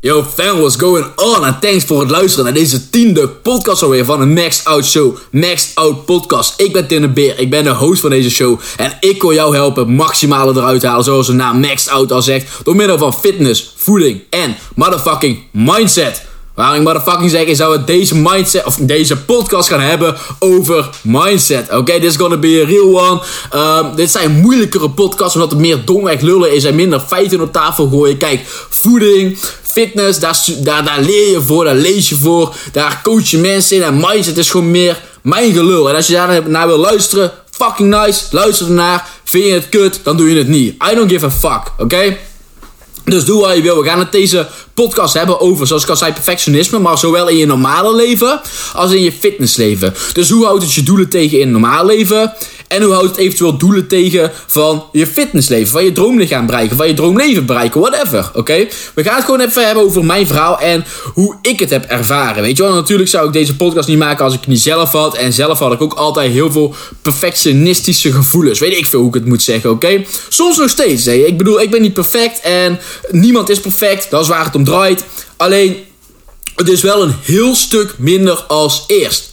Yo fam, what's going on? En thanks voor het luisteren naar deze tiende podcast alweer van de Maxed Out Show. Maxed Out Podcast. Ik ben Tim de Beer, ik ben de host van deze show. En ik wil jou helpen maximale eruit halen, zoals de naam Maxed Out al zegt. Door middel van fitness, voeding en motherfucking mindset. Waarom ik motherfucking zeg, is dat we deze mindset, of deze podcast gaan hebben over mindset. Oké, this is gonna be a real one. Um, dit zijn moeilijkere podcasts, omdat het meer domweg lullen is en minder feiten op tafel gooien. Kijk, voeding, fitness, daar, daar, daar leer je voor, daar lees je voor, daar coach je mensen in. En mindset is gewoon meer mijn gelul. En als je daar naar wil luisteren, fucking nice, luister ernaar. Vind je het kut, dan doe je het niet. I don't give a fuck, oké? Dus doe wat je wil. We gaan het deze podcast hebben over, zoals ik al zei, perfectionisme. Maar zowel in je normale leven als in je fitnessleven. Dus hoe houdt het je doelen tegen in het normale leven? En hoe houdt het eventueel doelen tegen van je fitnessleven, van je droomlichaam bereiken, van je droomleven bereiken, whatever. Oké? We gaan het gewoon even hebben over mijn verhaal en hoe ik het heb ervaren. Weet je wel, natuurlijk zou ik deze podcast niet maken als ik het niet zelf had. En zelf had ik ook altijd heel veel perfectionistische gevoelens. Weet ik veel hoe ik het moet zeggen, oké? Soms nog steeds. Hè? Ik bedoel, ik ben niet perfect en niemand is perfect. Dat is waar het om draait. Alleen, het is wel een heel stuk minder als eerst.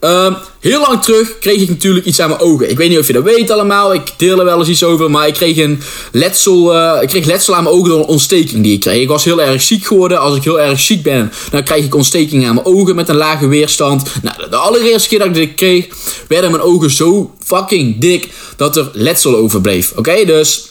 Um, heel lang terug kreeg ik natuurlijk iets aan mijn ogen. Ik weet niet of je dat weet allemaal. Ik deel er wel eens iets over. Maar ik kreeg een letsel, uh, ik kreeg letsel aan mijn ogen door een ontsteking die ik kreeg. Ik was heel erg ziek geworden. Als ik heel erg ziek ben, dan krijg ik ontsteking aan mijn ogen met een lage weerstand. Nou, de allereerste keer dat ik dit kreeg, werden mijn ogen zo fucking dik dat er letsel overbleef. Oké, dus...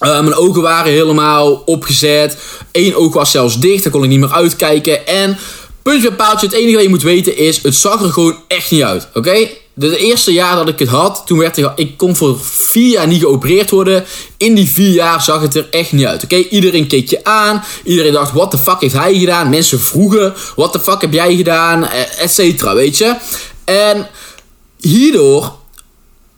Uh, mijn ogen waren helemaal opgezet. Eén oog was zelfs dicht. Daar kon ik niet meer uitkijken. En Puntje bij paaltje, het enige wat je moet weten is, het zag er gewoon echt niet uit, oké? De eerste jaar dat ik het had, toen werd er, ik kon voor vier jaar niet geopereerd worden. In die vier jaar zag het er echt niet uit, oké? Iedereen keek je aan, iedereen dacht, wat de fuck heeft hij gedaan? Mensen vroegen, wat de fuck heb jij gedaan? Eh, et cetera, weet je? En hierdoor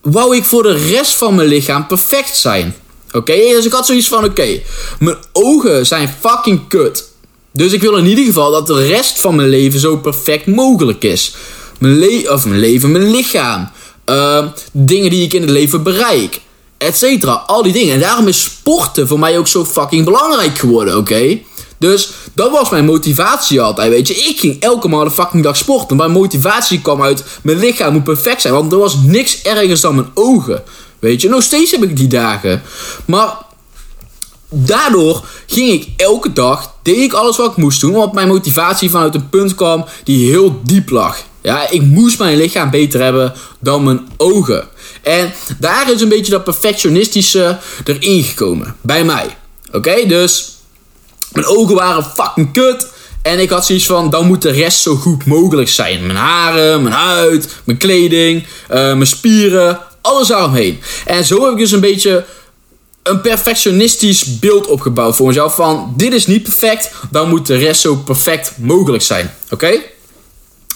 wou ik voor de rest van mijn lichaam perfect zijn. Oké, dus ik had zoiets van: oké, mijn ogen zijn fucking kut. Dus ik wil in ieder geval dat de rest van mijn leven zo perfect mogelijk is. Mijn, le of mijn leven, mijn lichaam. Uh, dingen die ik in het leven bereik. Etcetera. Al die dingen. En daarom is sporten voor mij ook zo fucking belangrijk geworden, oké? Dus dat was mijn motivatie altijd, weet je. Ik ging elke maand de fucking dag sporten. Mijn motivatie kwam uit, mijn lichaam moet perfect zijn. Want er was niks ergens dan mijn ogen. Weet je, nog steeds heb ik die dagen. Maar daardoor ging ik elke dag, deed ik alles wat ik moest doen, omdat mijn motivatie vanuit een punt kwam die heel diep lag. Ja, ik moest mijn lichaam beter hebben dan mijn ogen. En daar is een beetje dat perfectionistische erin gekomen. Bij mij. Oké, dus mijn ogen waren fucking kut. En ik had zoiets van, dan moet de rest zo goed mogelijk zijn. Mijn haren, mijn huid, mijn kleding, uh, mijn spieren, alles daaromheen. En zo heb ik dus een beetje een perfectionistisch beeld opgebouwd voor mezelf. Van dit is niet perfect, dan moet de rest zo perfect mogelijk zijn. Oké?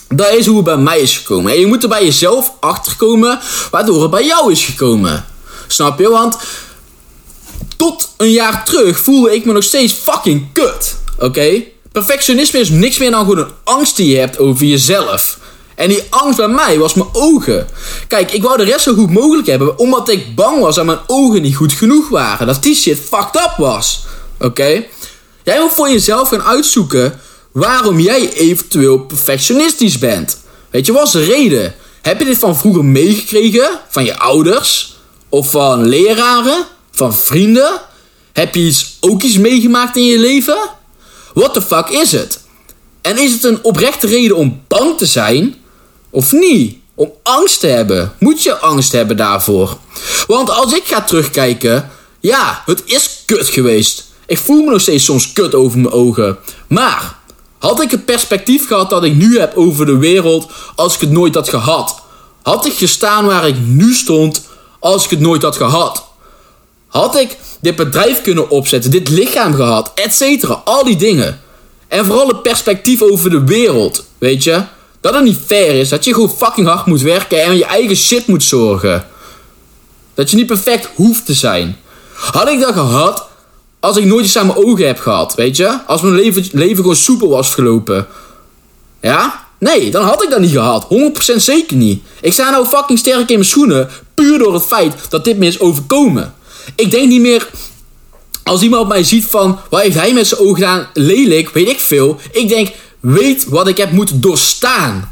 Dat is hoe het bij mij is gekomen. En je moet er bij jezelf achterkomen waardoor het bij jou is gekomen. Snap je? Want tot een jaar terug voelde ik me nog steeds fucking kut. Oké? Perfectionisme is niks meer dan gewoon een angst die je hebt over jezelf. En die angst bij mij was mijn ogen. Kijk, ik wou de rest zo goed mogelijk hebben, omdat ik bang was dat mijn ogen niet goed genoeg waren. Dat die shit fucked up was. Oké? Jij moet voor jezelf gaan uitzoeken waarom jij eventueel perfectionistisch bent. Weet je, wat is de reden? Heb je dit van vroeger meegekregen? Van je ouders? Of van leraren? Van vrienden? Heb je iets, ook iets meegemaakt in je leven? What the fuck is het? En is het een oprechte reden om bang te zijn? Of niet? Om angst te hebben. Moet je angst hebben daarvoor? Want als ik ga terugkijken, ja, het is kut geweest. Ik voel me nog steeds soms kut over mijn ogen. Maar had ik het perspectief gehad dat ik nu heb over de wereld als ik het nooit had gehad? Had ik gestaan waar ik nu stond als ik het nooit had gehad? Had ik dit bedrijf kunnen opzetten, dit lichaam gehad, et cetera, al die dingen. En vooral het perspectief over de wereld, weet je? Dat het niet fair is. Dat je gewoon fucking hard moet werken en je eigen shit moet zorgen. Dat je niet perfect hoeft te zijn. Had ik dat gehad als ik nooit iets aan mijn ogen heb gehad, weet je? Als mijn leven, leven gewoon soepel was gelopen. Ja? Nee, dan had ik dat niet gehad. 100% zeker niet. Ik sta nou fucking sterk in mijn schoenen. Puur door het feit dat dit me is overkomen. Ik denk niet meer. Als iemand mij ziet van. Wat heeft hij met zijn ogen gedaan? Lelijk, weet ik veel. Ik denk. Weet wat ik heb moeten doorstaan.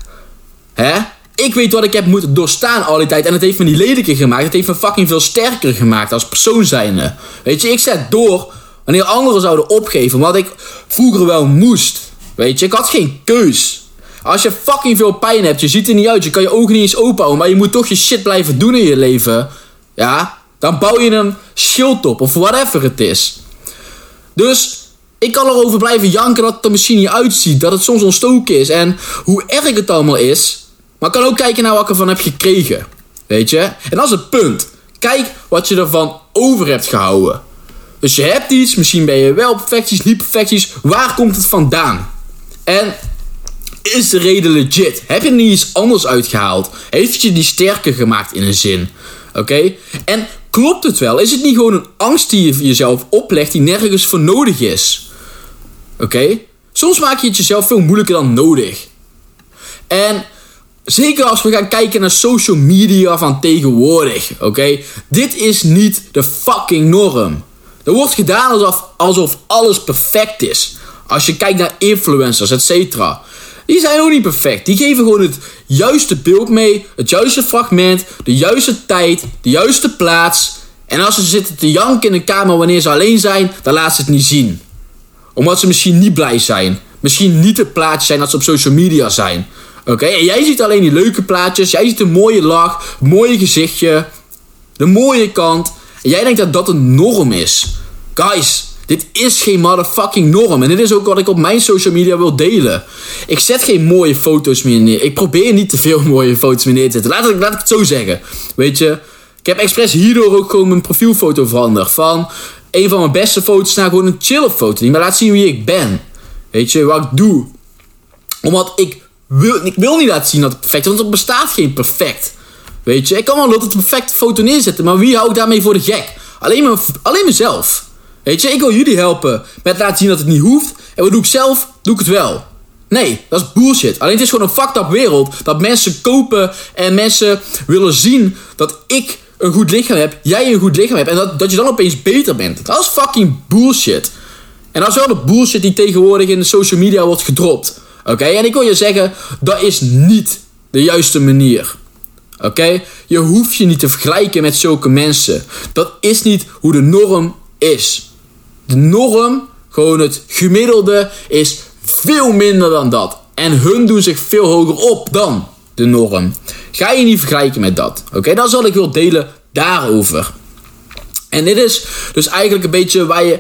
Hè? Ik weet wat ik heb moeten doorstaan al die tijd. En het heeft me niet lelijker gemaakt. Het heeft me fucking veel sterker gemaakt als persoon zijnde. Weet je, ik zet door wanneer anderen zouden opgeven. Wat ik vroeger wel moest. Weet je, ik had geen keus. Als je fucking veel pijn hebt, je ziet er niet uit, je kan je ogen niet eens open houden, maar je moet toch je shit blijven doen in je leven. Ja, dan bouw je een schild op of whatever het is. Dus ik kan erover blijven janken dat het er misschien niet uitziet, dat het soms ontstoken is en hoe erg het allemaal is. Maar ik kan ook kijken naar wat ik ervan heb gekregen. Weet je? En dat is het punt. Kijk wat je ervan over hebt gehouden. Dus je hebt iets, misschien ben je wel perfecties, niet perfecties. Waar komt het vandaan? En is de reden legit? Heb je er niet iets anders uitgehaald? Heeft je die sterker gemaakt in een zin? Oké? En klopt het wel? Is het niet gewoon een angst die je jezelf oplegt die nergens voor nodig is? Oké? Soms maak je het jezelf veel moeilijker dan nodig. En zeker als we gaan kijken naar social media van tegenwoordig, oké? Dit is niet de fucking norm. Er wordt gedaan alsof, alsof alles perfect is. Als je kijkt naar influencers, et cetera. Die zijn ook niet perfect. Die geven gewoon het juiste beeld mee, het juiste fragment, de juiste tijd, de juiste plaats. En als ze zitten te janken in een kamer wanneer ze alleen zijn, dan laat ze het niet zien. Omdat ze misschien niet blij zijn. Misschien niet het plaatje zijn dat ze op social media zijn. Oké, en jij ziet alleen die leuke plaatjes. Jij ziet een mooie lach, mooie gezichtje, de mooie kant. En jij denkt dat dat een norm is. Guys, dit is geen motherfucking norm. En dit is ook wat ik op mijn social media wil delen. Ik zet geen mooie foto's meer neer. Ik probeer niet te veel mooie foto's meer neer te zetten. Laat ik, laat ik het zo zeggen. Weet je, ik heb expres hierdoor ook gewoon mijn profielfoto veranderd. Van een van mijn beste foto's naar gewoon een chille foto. Die maar laat zien wie ik ben. Weet je, wat ik doe. Omdat ik wil, ik wil niet laten zien dat het perfect is. Want er bestaat geen perfect. Weet je, ik kan wel altijd een perfecte foto neerzetten. Maar wie hou ik daarmee voor de gek? Alleen, me, alleen mezelf. Weet je, ik wil jullie helpen met laten zien dat het niet hoeft. En wat doe ik zelf? Doe ik het wel. Nee, dat is bullshit. Alleen het is gewoon een fucked up wereld. Dat mensen kopen en mensen willen zien dat ik een goed lichaam heb. Jij een goed lichaam hebt. En dat, dat je dan opeens beter bent. Dat is fucking bullshit. En dat is wel de bullshit die tegenwoordig in de social media wordt gedropt. Oké, en ik wil je zeggen, dat is niet de juiste manier. Oké? Je hoeft je niet te vergelijken met zulke mensen. Dat is niet hoe de norm is de norm, gewoon het gemiddelde, is veel minder dan dat. En hun doen zich veel hoger op dan de norm. Ga je niet vergelijken met dat. Oké, dat zal ik wil delen daarover. En dit is dus eigenlijk een beetje waar je.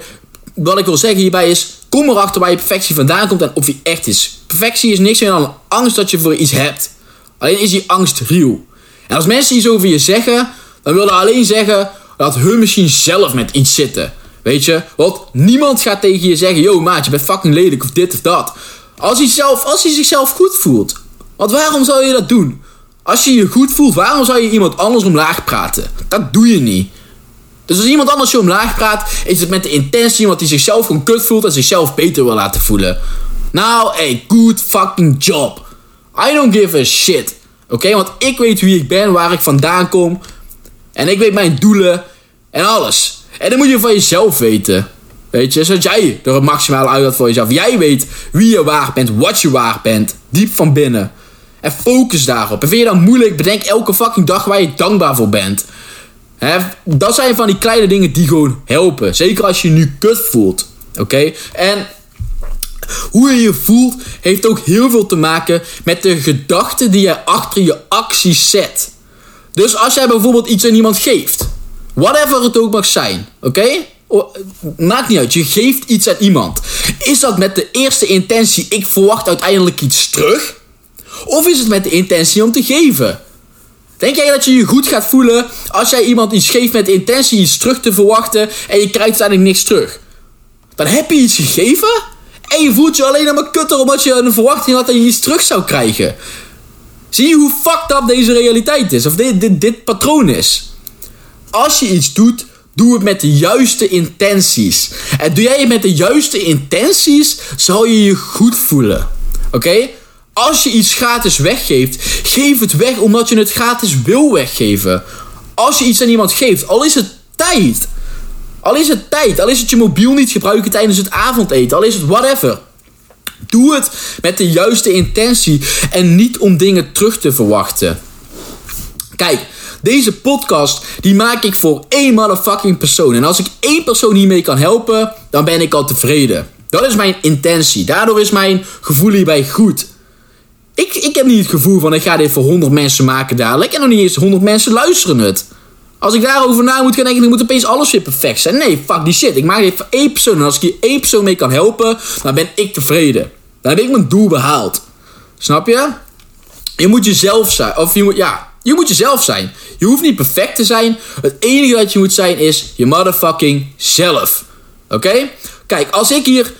Wat ik wil zeggen hierbij is. Kom erachter waar je perfectie vandaan komt en of die echt is. Perfectie is niks meer dan angst dat je voor iets hebt. Alleen is die angst real. En als mensen iets over je zeggen, dan wil dat alleen zeggen dat hun misschien zelf met iets zitten. Weet je? Want niemand gaat tegen je zeggen: Yo, maat, je bent fucking lelijk of dit of dat. Als hij, zelf, als hij zichzelf goed voelt. Want waarom zou je dat doen? Als je je goed voelt, waarom zou je iemand anders omlaag praten? Dat doe je niet. Dus als iemand anders je omlaag praat, is het met de intentie iemand die zichzelf gewoon kut voelt en zichzelf beter wil laten voelen. Nou, hey, good fucking job. I don't give a shit. Oké, want ik weet wie ik ben, waar ik vandaan kom. En ik weet mijn doelen en alles. En dan moet je van jezelf weten. Weet je, zodat jij er het maximale uit had voor jezelf. Jij weet wie je waar bent, wat je waar bent. Diep van binnen. En focus daarop. En vind je dat moeilijk? Bedenk elke fucking dag waar je dankbaar voor bent. He, dat zijn van die kleine dingen die gewoon helpen. Zeker als je je nu kut voelt. Oké? En hoe je je voelt heeft ook heel veel te maken met de gedachten die je achter je acties zet. Dus als jij bijvoorbeeld iets aan iemand geeft. Whatever het ook mag zijn. Oké? Maakt niet uit. Je geeft iets aan iemand. Is dat met de eerste intentie, ik verwacht uiteindelijk iets terug? Of is het met de intentie om te geven? Denk jij dat je je goed gaat voelen als jij iemand iets geeft met de intentie iets terug te verwachten en je krijgt uiteindelijk niks terug? Dan heb je iets gegeven en je voelt je alleen maar kutter omdat je een verwachting had dat je iets terug zou krijgen. Zie je hoe fucked up deze realiteit is? Of dit, dit, dit patroon is? als je iets doet, doe het met de juiste intenties. En doe jij het met de juiste intenties, zal je je goed voelen. Oké? Als je iets gratis weggeeft, geef het weg omdat je het gratis wil weggeven. Als je iets aan iemand geeft, al is het tijd. Al is het tijd, al is het je mobiel niet gebruiken tijdens het avondeten, al is het whatever. Doe het met de juiste intentie en niet om dingen terug te verwachten. Kijk, deze podcast die maak ik voor één motherfucking persoon. En als ik één persoon hiermee kan helpen, dan ben ik al tevreden. Dat is mijn intentie. Daardoor is mijn gevoel hierbij goed. Ik, ik heb niet het gevoel van ik ga dit voor 100 mensen maken dadelijk. En nog niet eens 100 mensen luisteren het. Als ik daarover na moet gaan denken, dan moet opeens alles weer perfect zijn. Nee, fuck die shit. Ik maak dit voor één persoon. En als ik hier één persoon mee kan helpen, dan ben ik tevreden. Dan heb ik mijn doel behaald. Snap je? Je moet jezelf zijn. Of je moet, ja, je moet jezelf zijn. Je hoeft niet perfect te zijn. Het enige dat je moet zijn is je motherfucking zelf. Oké? Kijk, als ik hier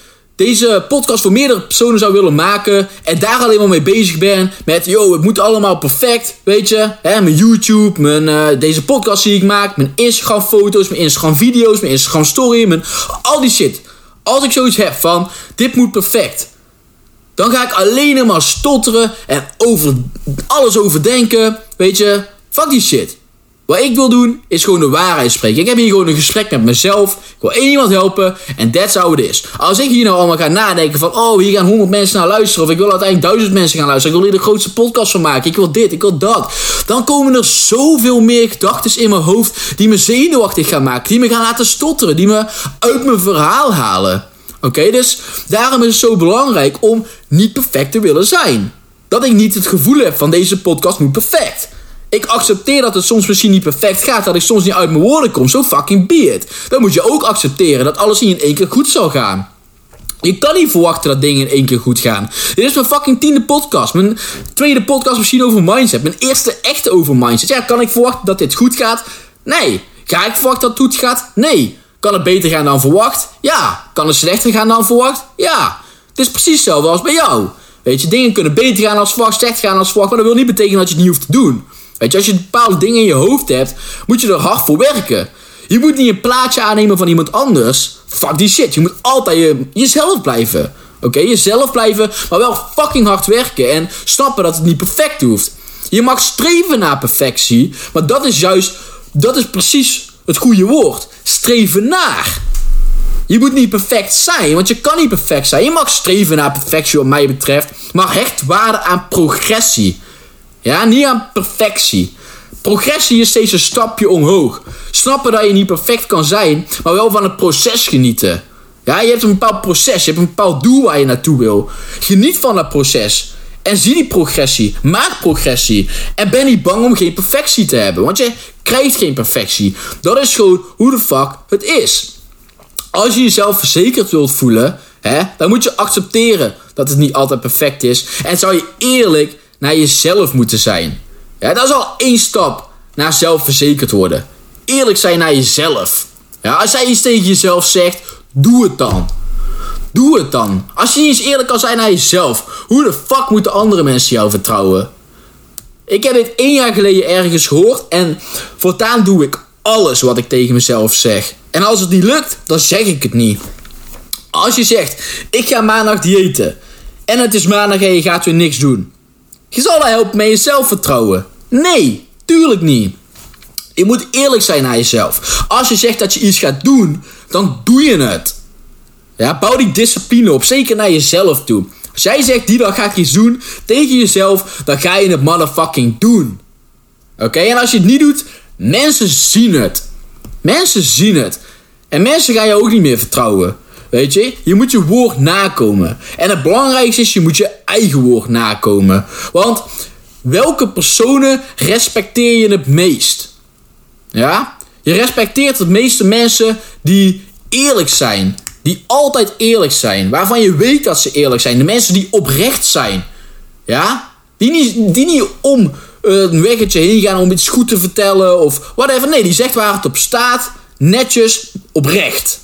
deze podcast voor meerdere personen zou willen maken. En daar alleen maar mee bezig ben. Met, yo, het moet allemaal perfect. Weet je, hè, mijn YouTube, mijn, uh, deze podcast die ik maak. Mijn Instagram foto's, mijn Instagram video's, mijn Instagram story. Mijn, al die shit. Als ik zoiets heb van, dit moet perfect. Dan ga ik alleen maar stotteren en over alles overdenken. Weet je, fuck die shit. Wat ik wil doen, is gewoon de waarheid spreken. Ik heb hier gewoon een gesprek met mezelf. Ik wil één iemand helpen. En that's how it is. Als ik hier nou allemaal ga nadenken van... Oh, hier gaan honderd mensen naar luisteren. Of ik wil uiteindelijk duizend mensen gaan luisteren. Ik wil hier de grootste podcast van maken. Ik wil dit, ik wil dat. Dan komen er zoveel meer gedachten in mijn hoofd... die me zenuwachtig gaan maken. Die me gaan laten stotteren. Die me uit mijn verhaal halen. Oké, dus daarom is het zo belangrijk om niet perfect te willen zijn. Dat ik niet het gevoel heb van deze podcast moet perfect. Ik accepteer dat het soms misschien niet perfect gaat, dat ik soms niet uit mijn woorden kom. Zo fucking be it. Dan moet je ook accepteren dat alles niet in één keer goed zal gaan. Je kan niet verwachten dat dingen in één keer goed gaan. Dit is mijn fucking tiende podcast. Mijn tweede podcast misschien over mindset. Mijn eerste echte over mindset. Ja, kan ik verwachten dat dit goed gaat? Nee. Ga ik verwachten dat het goed gaat? Nee. Kan het beter gaan dan verwacht? Ja. Kan het slechter gaan dan verwacht? Ja. Het is precies hetzelfde als bij jou. Weet je, dingen kunnen beter gaan als verwacht, slecht gaan als verwacht. Maar dat wil niet betekenen dat je het niet hoeft te doen. Weet je, als je bepaalde dingen in je hoofd hebt, moet je er hard voor werken. Je moet niet een plaatje aannemen van iemand anders. Fuck die shit. Je moet altijd je, jezelf blijven. Oké, jezelf blijven, maar wel fucking hard werken. En snappen dat het niet perfect hoeft. Je mag streven naar perfectie, maar dat is juist, dat is precies het goede woord. Streven naar. Je moet niet perfect zijn, want je kan niet perfect zijn. Je mag streven naar perfectie, wat mij betreft, maar hecht waarde aan progressie. Ja, niet aan perfectie. Progressie is steeds een stapje omhoog. Snappen dat je niet perfect kan zijn, maar wel van het proces genieten. Ja, je hebt een bepaald proces, je hebt een bepaald doel waar je naartoe wil. Geniet van dat proces. En zie die progressie. Maak progressie. En ben niet bang om geen perfectie te hebben. Want je krijgt geen perfectie. Dat is gewoon hoe de fuck het is. Als je jezelf verzekerd wilt voelen, hè, dan moet je accepteren dat het niet altijd perfect is. En zou je eerlijk naar jezelf moeten zijn. Ja, dat is al één stap naar zelfverzekerd worden. Eerlijk zijn naar jezelf. Ja, als jij iets tegen jezelf zegt, doe het dan. Doe het dan. Als je niet eens eerlijk kan zijn naar jezelf, hoe de fuck moeten andere mensen jou vertrouwen? Ik heb dit één jaar geleden ergens gehoord en voortaan doe ik alles wat ik tegen mezelf zeg. En als het niet lukt, dan zeg ik het niet. Als je zegt, ik ga maandag diëten en het is maandag en je gaat weer niks doen. Je zal dat helpen met je zelfvertrouwen. Nee, tuurlijk niet. Je moet eerlijk zijn naar jezelf. Als je zegt dat je iets gaat doen, dan doe je het. Ja, bouw die discipline op, zeker naar jezelf toe. Als jij zegt, die dag ga ik iets doen tegen jezelf, dan ga je het motherfucking doen. Oké, en als je het niet doet, mensen zien het. Mensen zien het. En mensen gaan je ook niet meer vertrouwen. Weet je, je moet je woord nakomen. En het belangrijkste is, je moet je eigen woord nakomen. Want welke personen respecteer je het meest? Ja? Je respecteert het meeste mensen die eerlijk zijn. Die altijd eerlijk zijn. Waarvan je weet dat ze eerlijk zijn. De mensen die oprecht zijn. Ja? Die niet, die niet om een weggetje heen gaan om iets goed te vertellen of whatever. Nee, die zegt waar het op staat. Netjes, oprecht.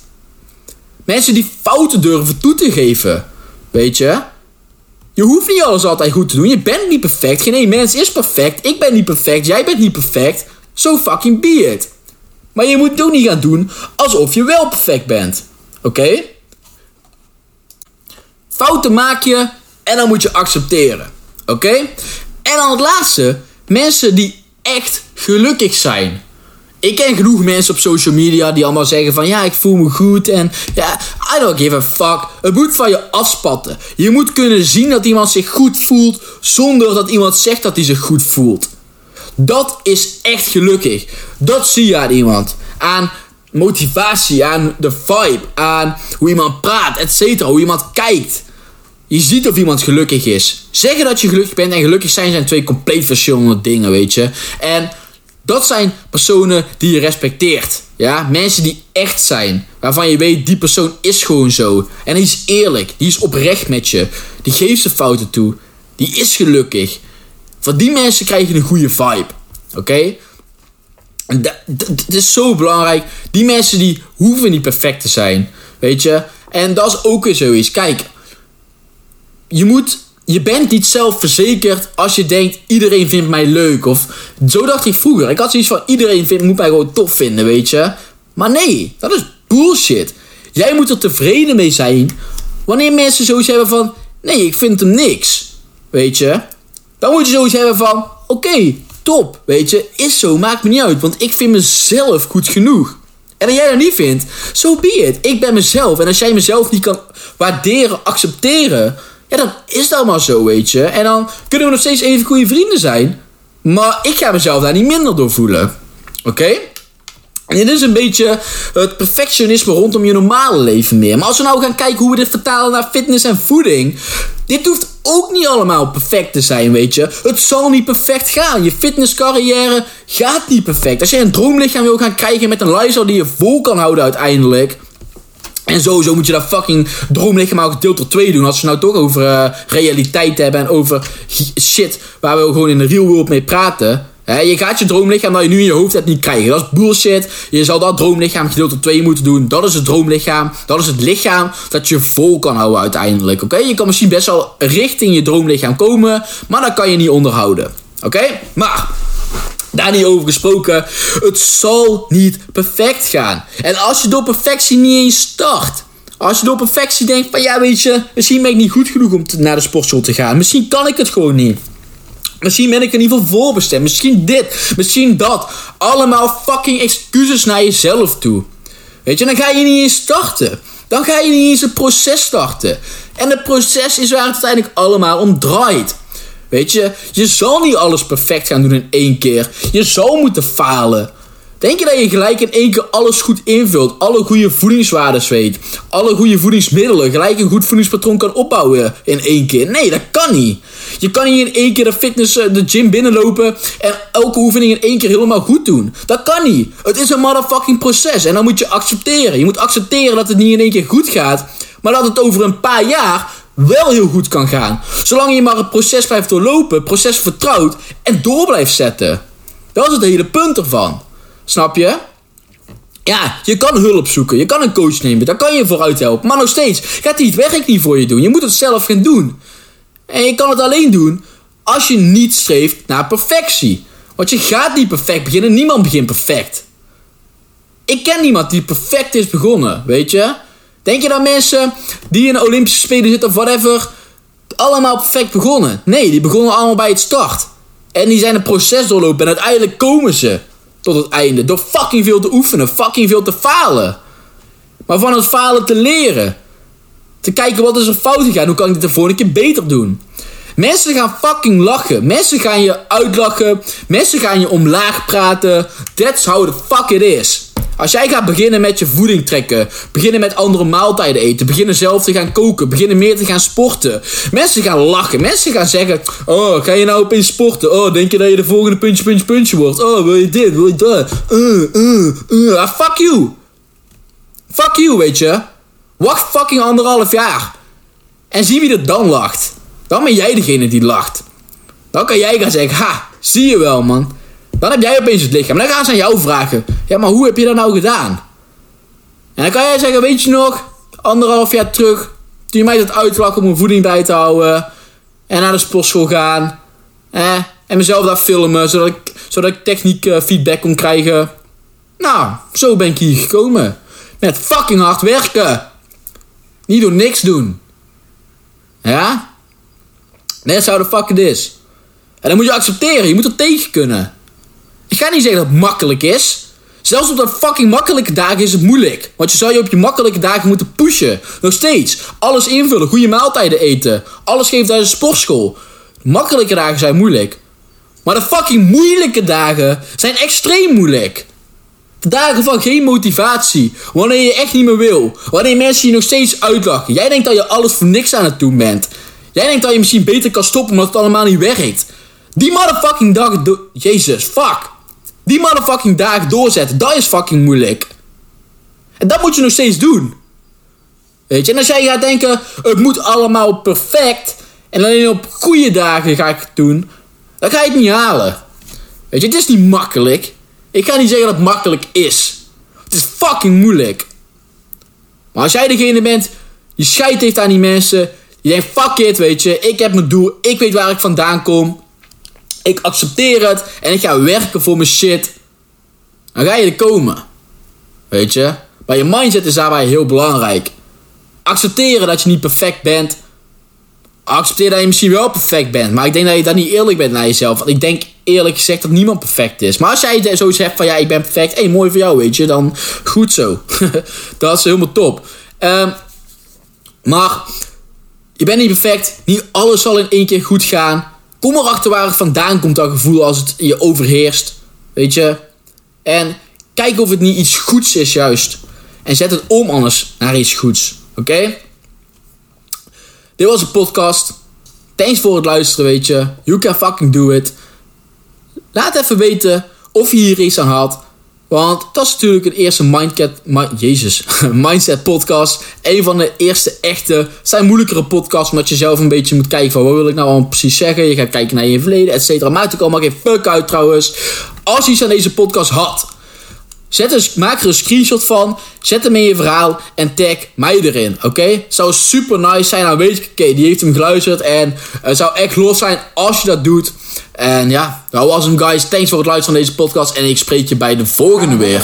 Mensen die fouten durven toe te geven. Weet je? Je hoeft niet alles altijd goed te doen. Je bent niet perfect. Geen één mens is perfect. Ik ben niet perfect. Jij bent niet perfect. So fucking be it. Maar je moet het ook niet gaan doen alsof je wel perfect bent. Oké? Fouten maak je en dan moet je accepteren. Oké? En dan het laatste. Mensen die echt gelukkig zijn. Ik ken genoeg mensen op social media die allemaal zeggen van ja, ik voel me goed en ja, I don't give a fuck. Het moet van je afspatten. Je moet kunnen zien dat iemand zich goed voelt zonder dat iemand zegt dat hij zich goed voelt. Dat is echt gelukkig. Dat zie je aan iemand. Aan motivatie, aan de vibe, aan hoe iemand praat, etc. Hoe iemand kijkt. Je ziet of iemand gelukkig is. Zeggen dat je gelukkig bent en gelukkig zijn zijn twee compleet verschillende dingen, weet je. En dat zijn personen die je respecteert. Ja, mensen die echt zijn. Waarvan je weet, die persoon is gewoon zo. En die is eerlijk. Die is oprecht met je. Die geeft zijn fouten toe. Die is gelukkig. Van die mensen krijg je een goede vibe. Oké? Het is zo belangrijk. Die mensen die hoeven niet perfect te zijn. Weet je? En dat is ook weer zoiets. Kijk. Je moet je bent niet zelfverzekerd als je denkt iedereen vindt mij leuk. Of zo dacht ik vroeger. Ik had zoiets van iedereen vindt, moet mij gewoon tof vinden, weet je. Maar nee, dat is bullshit. Jij moet er tevreden mee zijn wanneer mensen zoiets hebben van nee, ik vind hem niks. Weet je. Dan moet je zoiets hebben van oké, top. Weet je, is zo, maakt me niet uit. Want ik vind mezelf goed genoeg. En als jij dat niet vindt, so be. Ik ben mezelf. En als jij mezelf niet kan waarderen, accepteren ja, dan is dat maar zo, weet je. En dan kunnen we nog steeds even goede vrienden zijn. Maar ik ga mezelf daar niet minder door voelen. Oké? En dit is een beetje het perfectionisme rondom je normale leven meer. Maar als we nou gaan kijken hoe we dit vertalen naar fitness en voeding. Dit hoeft ook niet allemaal perfect te zijn, weet je. Het zal niet perfect gaan. Je fitnesscarrière gaat niet perfect. Als je een droomlichaam wil gaan krijgen met een lifestyle die je vol kan houden uiteindelijk. En sowieso moet je dat fucking droomlichaam ook deel 2 doen. Als we nou toch over uh, realiteit hebben en over shit waar we gewoon in de real world mee praten. He, je gaat je droomlichaam dat je nu in je hoofd hebt niet krijgen. Dat is bullshit. Je zal dat droomlichaam gedeelte 2 moeten doen. Dat is het droomlichaam. Dat is het lichaam dat je vol kan houden uiteindelijk. Oké? Je kan misschien best wel richting je droomlichaam komen. Maar dat kan je niet onderhouden. Oké? Maar daar niet over gesproken. Het zal niet perfect gaan. En als je door perfectie niet eens start. Als je door perfectie denkt van ja weet je, misschien ben ik niet goed genoeg om naar de sportschool te gaan. Misschien kan ik het gewoon niet. Misschien ben ik er niet voor voorbestemd. Misschien dit, misschien dat. Allemaal fucking excuses naar jezelf toe. Weet je, dan ga je niet eens starten. Dan ga je niet eens het proces starten. En het proces is waar het uiteindelijk allemaal om draait. Weet je, je zal niet alles perfect gaan doen in één keer. Je zal moeten falen. Denk je dat je gelijk in één keer alles goed invult? Alle goede voedingswaardes weet? Alle goede voedingsmiddelen? Gelijk een goed voedingspatroon kan opbouwen in één keer? Nee, dat kan niet. Je kan niet in één keer de fitness, eh, de gym binnenlopen en elke oefening in één keer helemaal goed doen. Dat kan niet. Het is een motherfucking proces en dan moet je accepteren. Je moet accepteren dat het niet in één keer goed gaat, maar dat het over een paar jaar wel heel goed kan gaan. Zolang je maar het proces blijft doorlopen, het proces vertrouwt en door blijft zetten. Dat is het hele punt ervan. Snap je? Ja, je kan hulp zoeken, je kan een coach nemen, daar kan je vooruit helpen. Maar nog steeds gaat hij het werk niet voor je doen. Je moet het zelf gaan doen. En je kan het alleen doen als je niet streeft naar perfectie. Want je gaat niet perfect beginnen, niemand begint perfect. Ik ken niemand die perfect is begonnen, weet je? Denk je dat mensen die in de Olympische Spelen zitten of whatever, allemaal perfect begonnen? Nee, die begonnen allemaal bij het start. En die zijn een proces doorlopen en uiteindelijk komen ze tot het einde. Door fucking veel te oefenen, fucking veel te falen. Maar van het falen te leren. Te kijken wat is er fout gegaan, hoe kan ik dit de volgende keer beter doen. Mensen gaan fucking lachen. Mensen gaan je uitlachen. Mensen gaan je omlaag praten. That's how the fuck it is. Als jij gaat beginnen met je voeding trekken, beginnen met andere maaltijden eten, beginnen zelf te gaan koken, beginnen meer te gaan sporten. Mensen gaan lachen, mensen gaan zeggen, oh, ga je nou opeens sporten? Oh, denk je dat je de volgende puntje, puntje, puntje wordt? Oh, wil je dit, wil je dat? Uh, uh, uh. Ah, fuck you. Fuck you, weet je. Wacht fucking anderhalf jaar. En zie wie er dan lacht. Dan ben jij degene die lacht. Dan kan jij gaan zeggen, ha, zie je wel man. Dan heb jij opeens het lichaam. Dan gaan ze aan jou vragen. Ja, maar hoe heb je dat nou gedaan? En dan kan jij zeggen, weet je nog, anderhalf jaar terug, toen je mij dat uitlachen om mijn voeding bij te houden. En naar de sportschool gaan. Eh, en mezelf daar filmen, zodat ik, zodat ik techniek uh, feedback kon krijgen. Nou, zo ben ik hier gekomen. Met fucking hard werken. Niet door niks doen. Ja? Net zou de fuck het is. En dan moet je accepteren. Je moet er tegen kunnen. Ik ga niet zeggen dat het makkelijk is. Zelfs op de fucking makkelijke dagen is het moeilijk. Want je zou je op je makkelijke dagen moeten pushen. Nog steeds. Alles invullen. Goede maaltijden eten. Alles geven tijdens de sportschool. Makkelijke dagen zijn moeilijk. Maar de fucking moeilijke dagen zijn extreem moeilijk. De dagen van geen motivatie. Wanneer je echt niet meer wil. Wanneer mensen je nog steeds uitlachen. Jij denkt dat je alles voor niks aan het doen bent. Jij denkt dat je misschien beter kan stoppen omdat het allemaal niet werkt. Die motherfucking dag... Jezus, fuck. Die motherfucking dagen doorzetten, dat is fucking moeilijk. En dat moet je nog steeds doen. Weet je, en als jij gaat denken, het moet allemaal perfect. En alleen op goede dagen ga ik het doen. Dan ga je het niet halen. Weet je, het is niet makkelijk. Ik ga niet zeggen dat het makkelijk is. Het is fucking moeilijk. Maar als jij degene bent die scheid heeft aan die mensen. Die denkt, fuck it, weet je. Ik heb mijn doel. Ik weet waar ik vandaan kom. Ik accepteer het. En ik ga werken voor mijn shit. Dan ga je er komen. Weet je. Maar je mindset is daarbij heel belangrijk. Accepteren dat je niet perfect bent. Accepteer dat je misschien wel perfect bent. Maar ik denk dat je dan niet eerlijk bent naar jezelf. Want ik denk eerlijk gezegd dat niemand perfect is. Maar als jij zoiets hebt van ja, ik ben perfect. Hé, mooi voor jou, weet je. Dan goed zo. dat is helemaal top. Um, maar je bent niet perfect. Niet alles zal in één keer goed gaan. Kom erachter waar het vandaan komt, dat gevoel als het je overheerst. Weet je? En kijk of het niet iets goeds is juist. En zet het om anders naar iets goeds. Oké? Dit was een podcast. Thanks voor het luisteren, weet je. You can fucking do it. Laat even weten of je hier iets aan had. Want dat is natuurlijk een eerste mindset, Jezus, mindset podcast. Een van de eerste echte, zijn moeilijkere podcasts. Omdat je zelf een beetje moet kijken van wat wil ik nou allemaal precies zeggen. Je gaat kijken naar je verleden, et cetera. Maakt ook allemaal geen fuck uit trouwens. Als je iets aan deze podcast had. Zet een, maak er een screenshot van. Zet hem in je verhaal. En tag mij erin. Oké? Zou super nice zijn. Dan weet ik, oké, die heeft hem geluisterd. En het zou echt los zijn als je dat doet. En ja, dat was hem guys. Thanks voor het luisteren van deze podcast. En ik spreek je bij de volgende weer.